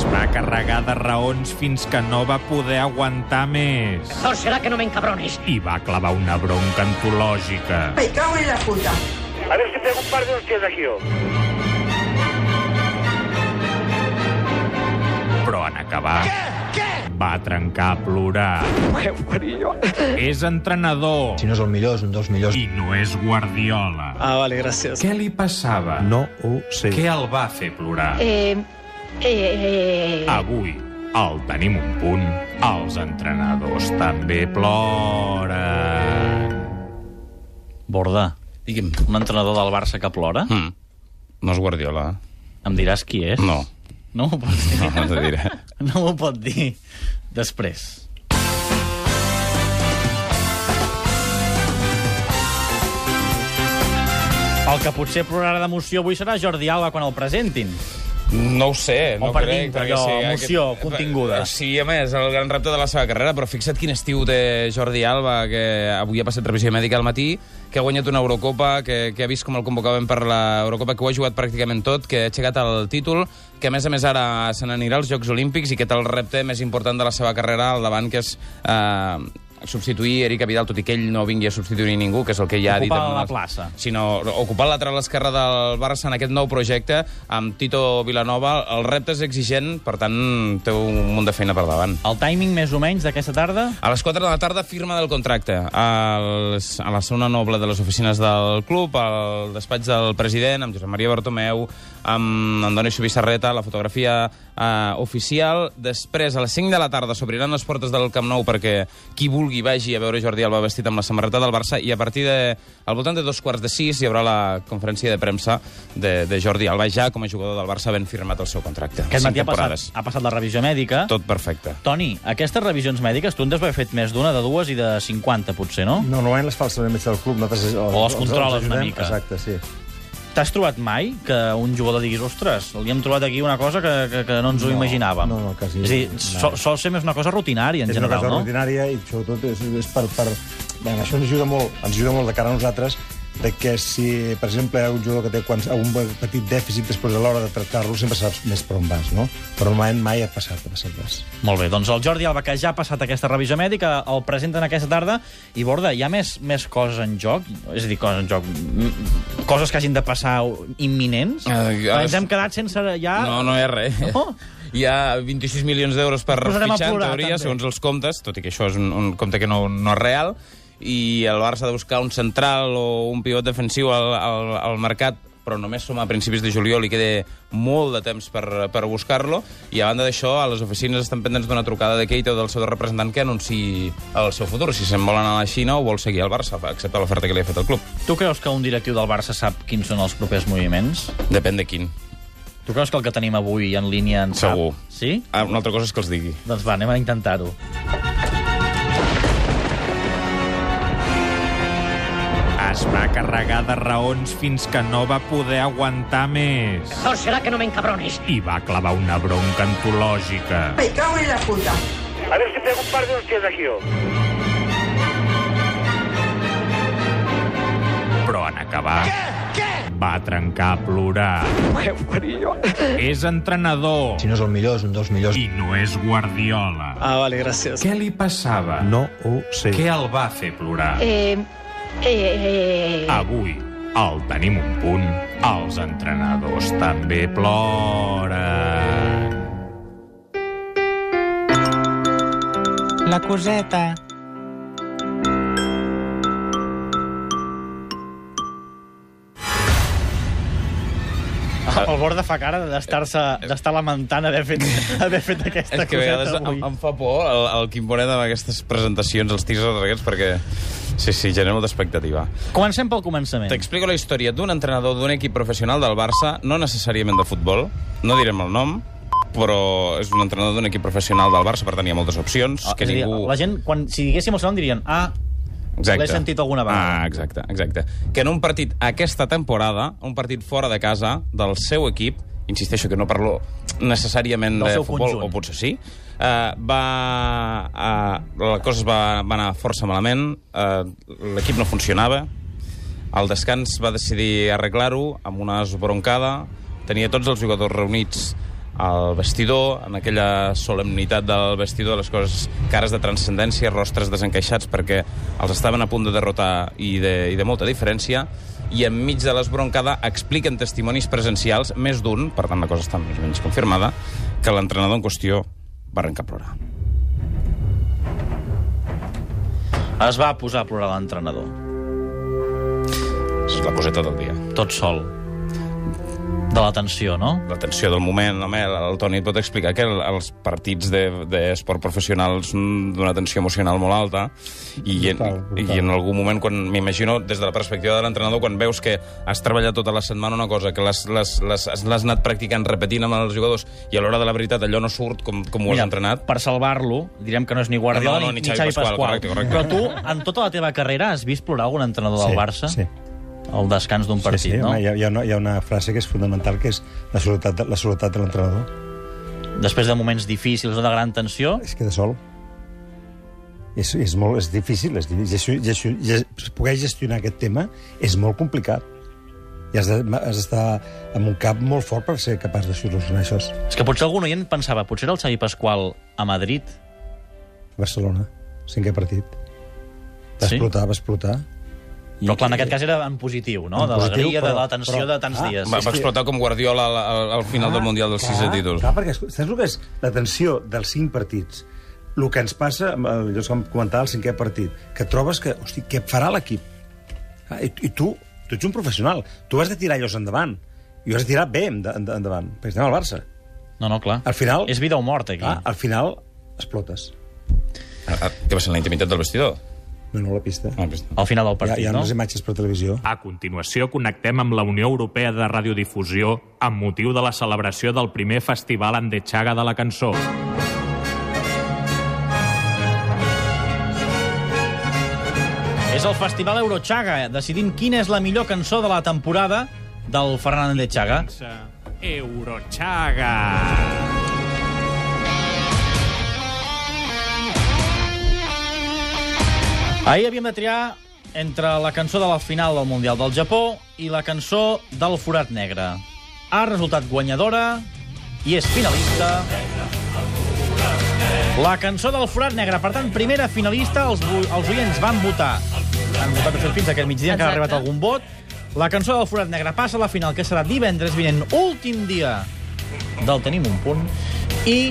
Es va carregar de raons fins que no va poder aguantar més. Mejor será que no me encabrones. I va clavar una bronca antològica. Me cago en la puta. A ver si pego un par de hostias aquí yo. Però en acabar... Va trencar a plorar. És entrenador Si no és el millor, és un dels millors. i no és Guardiola. Ah, vale, gràcies. Què li passava? No ho sé. Què el va fer plorar? Eh, eh, Avui, al Tenim un punt, els entrenadors també ploren. Borda, Digui'm. un entrenador del Barça que plora? Mm. No és Guardiola. Em diràs qui és? No. No m'ho pots dir? No, no diré. No m'ho pot dir després. El que potser plorarà d'emoció avui serà Jordi Alba quan el presentin. No ho sé, O no per crec. dintre, perquè allò, sí, emoció continguda. Sí, a més, el gran repte de la seva carrera, però fixa't quin estiu té Jordi Alba, que avui ha passat revisió mèdica al matí, que ha guanyat una Eurocopa, que, que ha vist com el convocaven per l'Eurocopa, que ho ha jugat pràcticament tot, que ha aixecat el títol, que a més a més ara se n'anirà als Jocs Olímpics i que té el repte més important de la seva carrera al davant, que és eh, substituir Eric Vidal, tot i que ell no vingui a substituir ningú, que és el que ja ha dit... Ocupar la plaça. sinó ocupar el lateral esquerre del Barça en aquest nou projecte amb Tito Vilanova. El repte és exigent, per tant, té un munt de feina per davant. El timing més o menys d'aquesta tarda? A les 4 de la tarda, firma del contracte. Als, a la zona noble de les oficines del club, al despatx del president, amb Josep Maria Bartomeu, amb Andoni Subissarreta, la fotografia eh, oficial. Després, a les 5 de la tarda, s'obriran les portes del Camp Nou perquè qui vulgui vagi a veure Jordi Alba vestit amb la samarreta del Barça i a partir de, al voltant de dos quarts de sis hi haurà la conferència de premsa de, de Jordi Alba, ja com a jugador del Barça ben firmat el seu contracte. Aquest matí ha passat, ha passat la revisió mèdica. Tot perfecte. Toni, aquestes revisions mèdiques, tu en deus haver fet més d'una, de dues i de 50, potser, no? No, normalment les fa el servei metge del club. Nosaltres, O els controles una mica. Exacte, sí. T'has trobat mai que un jugador diguis ostres, li hem trobat aquí una cosa que, que, que no ens ho No, imaginàvem? no, no, quasi És a dir, no. sol, sol ser més una cosa rutinària, en és una general, cosa no? rutinària i sobretot és, és per... per... Bé, això ens ajuda molt, ens ajuda molt de cara a nosaltres de que si, per exemple, hi ha un jugador que té quan, un petit dèficit després a l'hora de tractar-lo, sempre saps més per on vas, no? Però normalment mai ha passat, ha passat res. Molt bé, doncs el Jordi Alba, que ja ha passat aquesta revisió mèdica, el presenten aquesta tarda, i Borda, hi ha més, més coses en joc? És a dir, coses en joc... mm, Coses que hagin de passar imminents? Eh, ara- Ens hem quedat sense ja... No, no hi ha res. No? Hi ha 26 milions d'euros per fitxar, en teoria, també. segons els comptes, tot i que això és un, un compte que no, no és real, i el Barça ha de buscar un central o un pivot defensiu al, al, al mercat però només som a principis de juliol i queda molt de temps per, per buscar-lo i a banda d'això, a les oficines estan pendents d'una trucada de Keita o del seu representant que anunciï el seu futur, si se'n vol anar a la Xina o vol seguir al Barça, acceptar l'oferta que li ha fet el club. Tu creus que un directiu del Barça sap quins són els propers moviments? Depèn de quin. Tu creus que el que tenim avui en línia en sap? Segur. Sí? Ah, una altra cosa és que els digui. Doncs va, anem a intentar-ho. Es va carregar de raons fins que no va poder aguantar més. mejor será que no me encabrones. I va clavar una bronca antològica. Me cago en la puta. A ver si pego un par de hostias aquí yo. Però en acabar... Va trencar a plorar. És entrenador Si no és el millor, és un dels millors. i no és Guardiola. Ah, vale, gràcies. Què li passava? No ho sé. Què el va fer plorar? Eh, eh, Avui, al Tenim un punt, els entrenadors també ploren. La coseta. El Borda fa cara d'estar-se d'estar lamentant haver fet, haver fet aquesta És que a vegades coseta em, avui. em fa por el, el Quim Bonet amb aquestes presentacions, els teasers aquests, perquè sí, sí, genera molta expectativa. Comencem pel començament. T'explico la història d'un entrenador d'un equip professional del Barça, no necessàriament de futbol, no direm el nom, però és un entrenador d'un equip professional del Barça, per tant hi ha moltes opcions, Ah, que dir, ningú... La gent, quan, si diguéssim el seu nom, dirien ah, l'he sentit alguna vegada. Ah, exacte, exacte. Que en un partit aquesta temporada, un partit fora de casa del seu equip, insisteixo que no parlo necessàriament Del de futbol, conjunt. o potser sí, eh, va, eh, la cosa es va, va anar força malament, eh, l'equip no funcionava, al descans va decidir arreglar-ho amb una esbroncada, tenia tots els jugadors reunits al vestidor, en aquella solemnitat del vestidor, les coses cares de transcendència, rostres desencaixats perquè els estaven a punt de derrotar i de, i de molta diferència, i enmig de l'esbroncada expliquen testimonis presencials, més d'un, per tant la cosa està més o menys confirmada, que l'entrenador en qüestió va arrencar a plorar. Es va posar a plorar l'entrenador. És la coseta del dia. Tot sol. De la tensió, no? La tensió del moment, home, el Toni et pot explicar que el, els partits d'esport de, professional són d'una tensió emocional molt alta i, Brutal, brutal. i en algun moment, quan m'imagino, des de la perspectiva de l'entrenador, quan veus que has treballat tota la setmana una cosa, que l'has anat practicant, repetint amb els jugadors, i a l'hora de la veritat allò no surt com, com ho has entrenat, per salvar-lo, direm que no és ni Guardiola No, no, ni, ni ni Xavi Xavi Pasqual, Pasqual. correcte, correcte. Però tu, en tota la teva carrera, has vist plorar algun entrenador del Barça? Sí. Al descans d'un partit, sí, sí, no? home, hi, ha, hi, ha una, hi ha una frase que és fundamental, que és la seguretat, de- la seguretat de l'entrenador. Després de moments difícils o de gran tensió, Es queda sol. És, és, molt, és difícil. És difícil. Gestionar, gestionar, poder gestionar aquest tema és molt complicat. I has de- d'estar amb un cap molt fort per ser capaç de solucionar això. és que potser algun oient pensava, potser era el Xavi Pasqual a Madrid. Barcelona, cinquè partit. Va Sí? explotar, va explotar. Però clar, en aquest cas era en positiu, no? En De positiu, l'alegria, de però- la tensió però- de tants ah, dies. va, va explotar com Guardiola al, al, al final del Mundial dels 6 títols. Clar, perquè saps el que és la tensió dels cinc partits? El que ens passa, allò que vam comentar al cinquè partit, que trobes que, hosti, què farà l'equip? I, I tu, tu ets un professional, tu has de tirar allò endavant, i ho has de tirar bé enda- enda- endavant, perquè estem al Barça. No, no, clar. Al final... És vida o mort, aquí. Clar, al final explotes. Ah, ah, Què va ser en la intimitat del vestidor? No, no, la pista. Ah, pues- Al final del Hi ha, partit, hi ha no? unes imatges per televisió. A continuació, connectem amb la Unió Europea de Radiodifusió amb motiu de la celebració del primer Festival Andetxaga de la Cançó. És el Festival Eurochaga, decidint quina és la millor cançó de la temporada del Fernández Chaga. Eurochaga. Ahir havíem de triar entre la cançó de la final del Mundial del Japó i la cançó del Forat Negre. Ha resultat guanyadora i és finalista la cançó del Forat Negre. Per tant, primera finalista, els, els oients van votar. Han votat fet fins aquest migdia, encara ha arribat algun vot. La cançó del Forat Negre passa a la final, que serà divendres vinent, últim dia del Tenim un punt. I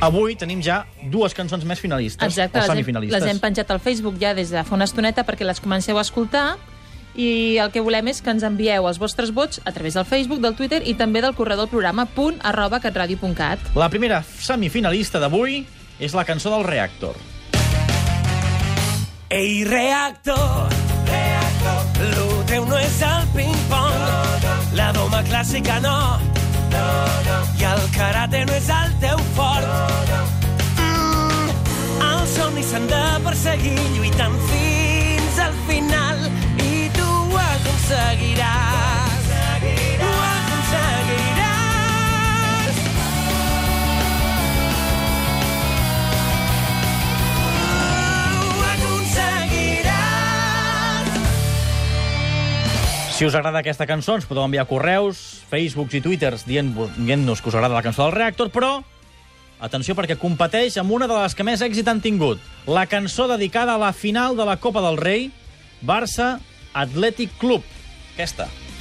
avui tenim ja dues cançons més finalistes, Exacte, o les hem, semifinalistes. les hem penjat al Facebook ja des de fa una estoneta perquè les comenceu a escoltar i el que volem és que ens envieu els vostres vots a través del Facebook, del Twitter i també del correu del programa punt arroba catradio.cat. La primera semifinalista d'avui és la cançó del Reactor. Ei, reactor, reactor, lo teu no és el ping-pong, no, no. la doma clàssica no, no, no. i el karate no és el teu fort. No, no. Mm, els somnis s'han de perseguir lluitant fins Si us agrada aquesta cançó, ens podeu enviar correus, Facebooks i Twitters dient-nos que us agrada la cançó del Reactor, però atenció perquè competeix amb una de les que més èxit han tingut. La cançó dedicada a la final de la Copa del Rei, Barça Athletic Club. Aquesta. La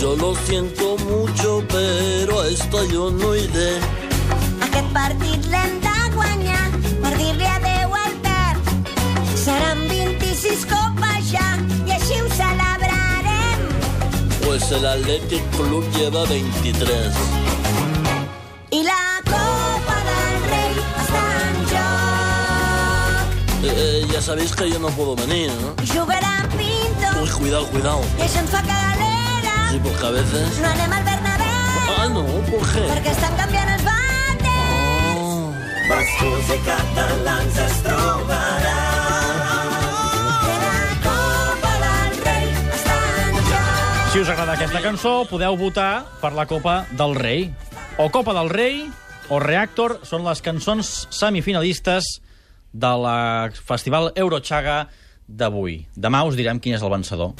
yo lo siento mucho, pero a esta yo no iré. Aquest partit l'hem de guanyar per dir-li adeu al. Seran 26 copes ja i així ho celebrarem. Pues el Athletic Club lleva 23. I la Copa del Rei està en joc. Eh, ya sabéis que yo no puedo venir, ¿no? Jugarà Pinto Uy, cuidado, cuidado. i això ens fa galera. Sí, porque a veces... No anem al Bernabéu Ah, no, ¿por qué? perquè estan canviant els bates. Oh. Bascos i catalans es trobaran. Que la Copa del Rei. Si us agrada aquesta cançó, podeu votar per la Copa del Rei. O Copa del Rei o Reactor són les cançons semifinalistes de la Festival Eurochaga d'avui. Demà us direm quin és el vencedor.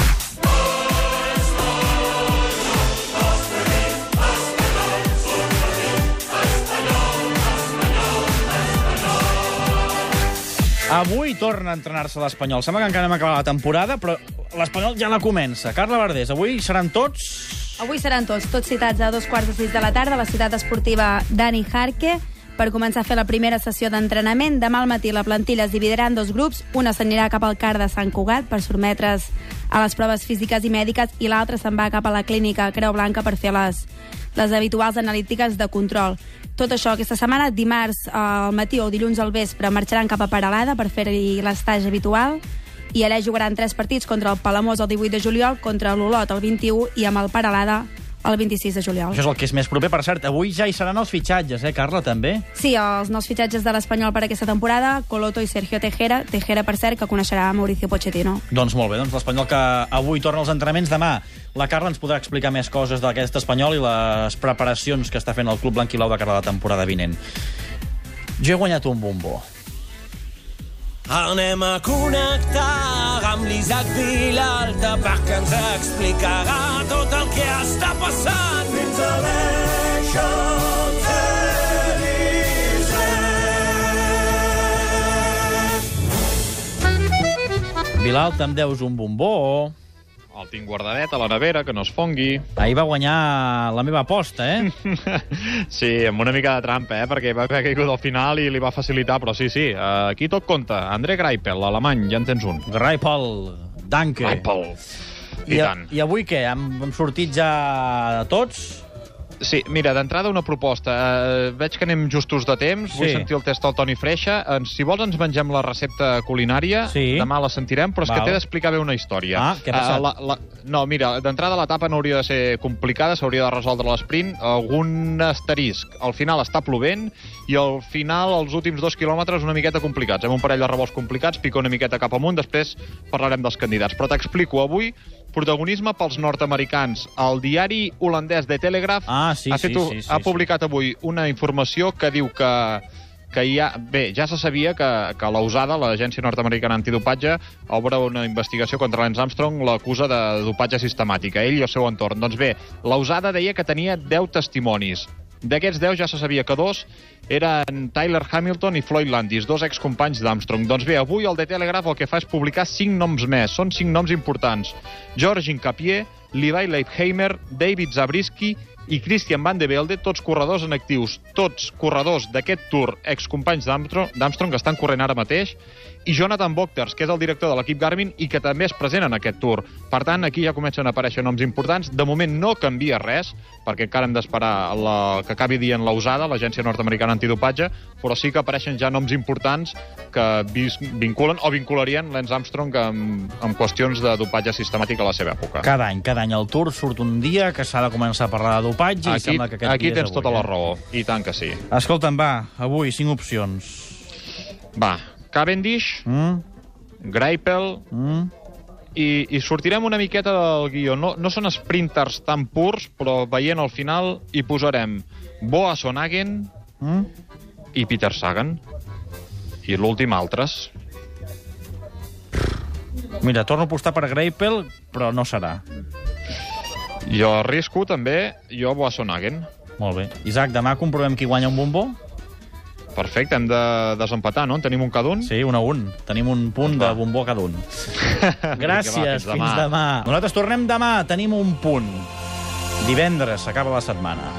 Avui torna a entrenar-se l'Espanyol. Sembla que encara no hem acabat la temporada, però l'Espanyol ja la comença. Carla Verdés, avui seran tots... Avui seran tots, tots citats a dos quarts de sis de la tarda a la ciutat esportiva Dani Jarque per començar a fer la primera sessió d'entrenament. Demà al matí la plantilla es dividirà en dos grups. Una s'anirà cap al CAR de Sant Cugat per sotmetre's a les proves físiques i mèdiques i l'altra se'n va cap a la clínica Creu Blanca per fer les, les habituals analítiques de control. Tot això aquesta setmana, dimarts al matí o dilluns al vespre, marxaran cap a Paralada per fer-hi l'estatge habitual i allà jugaran tres partits contra el Palamós el 18 de juliol, contra l'Olot el 21 i amb el Paralada el 26 de juliol. Això és el que és més proper. Per cert, avui ja hi seran els fitxatges, eh, Carla, també? Sí, els nous fitxatges de l'Espanyol per aquesta temporada, Coloto i Sergio Tejera. Tejera, per cert, que coneixerà Mauricio Pochettino. Doncs molt bé, doncs l'Espanyol que avui torna als entrenaments demà. La Carla ens podrà explicar més coses d'aquest Espanyol i les preparacions que està fent el Club Blanquilau de cara a la temporada vinent. Jo he guanyat un bombó. Anem a connectar amb l'Isaac Vilalta perquè ens explicarà tot el que està passant. Fins a Vilalta, em deus un bombó. El tinc guardadet a la nevera, que no es fongui. Ahir va guanyar la meva aposta, eh? sí, amb una mica de trampa, eh? Perquè va haver caigut al final i li va facilitar, però sí, sí, eh, aquí tot compta. André Greipel, l'alemany, ja en tens un. Greipel, danke. Greipel. I, I, tant. I avui què? Hem, hem sortit ja tots? Sí, mira, d'entrada una proposta. Uh, veig que anem justos de temps. Sí. Vull sentir el test del Toni Freixa. Uh, si vols ens mengem la recepta culinària. Sí. Demà la sentirem, però és Val. que t'he d'explicar bé una història. Ah, què ha passat? la, la... No, mira, d'entrada l'etapa no hauria de ser complicada, s'hauria de resoldre l'esprint. Algun asterisc. Al final està plovent i al final els últims dos quilòmetres una miqueta complicats. Amb un parell de revolts complicats, pica una miqueta cap amunt, després parlarem dels candidats. Però t'explico avui protagonisme pels nord-americans. El diari holandès The Telegraph ah, sí, ha, fet, sí, sí, sí, ha publicat avui una informació que diu que que hi ha... Bé, ja se sabia que, que la USADA, l'Agència Nord-Americana Antidopatge, obre una investigació contra Lance Armstrong, l'acusa de dopatge sistemàtic, a ell i al seu entorn. Doncs bé, la USADA deia que tenia 10 testimonis. D'aquests 10 ja se sabia que dos eren Tyler Hamilton i Floyd Landis, dos excompanys d'Armstrong. Doncs bé, avui el The Telegraph el que fa és publicar 5 noms més. Són 5 noms importants. George Incapié, Levi Leipheimer, David Zabriskie i Christian Van de Velde, tots corredors en actius, tots corredors d'aquest Tour, excompanys d'Armstrong, que estan corrent ara mateix, i Jonathan Bochters, que és el director de l'equip Garmin i que també és present en aquest Tour. Per tant, aquí ja comencen a aparèixer noms importants. De moment no canvia res, perquè encara hem d'esperar la, que acabi dient USADA, l'Agència Nord-Americana Antidopatge, però sí que apareixen ja noms importants que vinculen o vincularien Lance Armstrong amb, amb qüestions de dopatge sistemàtic a la seva època. Cada any, cada any el Tour surt un dia que s'ha de començar a parlar de dopatge i Aquí, sembla que aquest aquí tens avui, tota la eh? raó, i tant que sí. Escolta'm, va, avui, cinc opcions. Va, Cavendish, Mm? Greipel, Mm? i, i sortirem una miqueta del guió. No, no són sprinters tan purs, però veient al final hi posarem Boa Sonagen Mm? i Peter Sagan. I l'últim altres. Mira, torno a apostar per Greipel, però no serà. Jo arrisco també, jo Boa Sonagen. Molt bé. Isaac, demà comprovem qui guanya un bombó? Perfecte, hem de desempatar, no? En tenim un cada un? Sí, un a un. Tenim un punt de bombó cada un. Gràcies, va, fins demà. Nosaltres tornem demà, tenim un punt. Divendres s'acaba la setmana.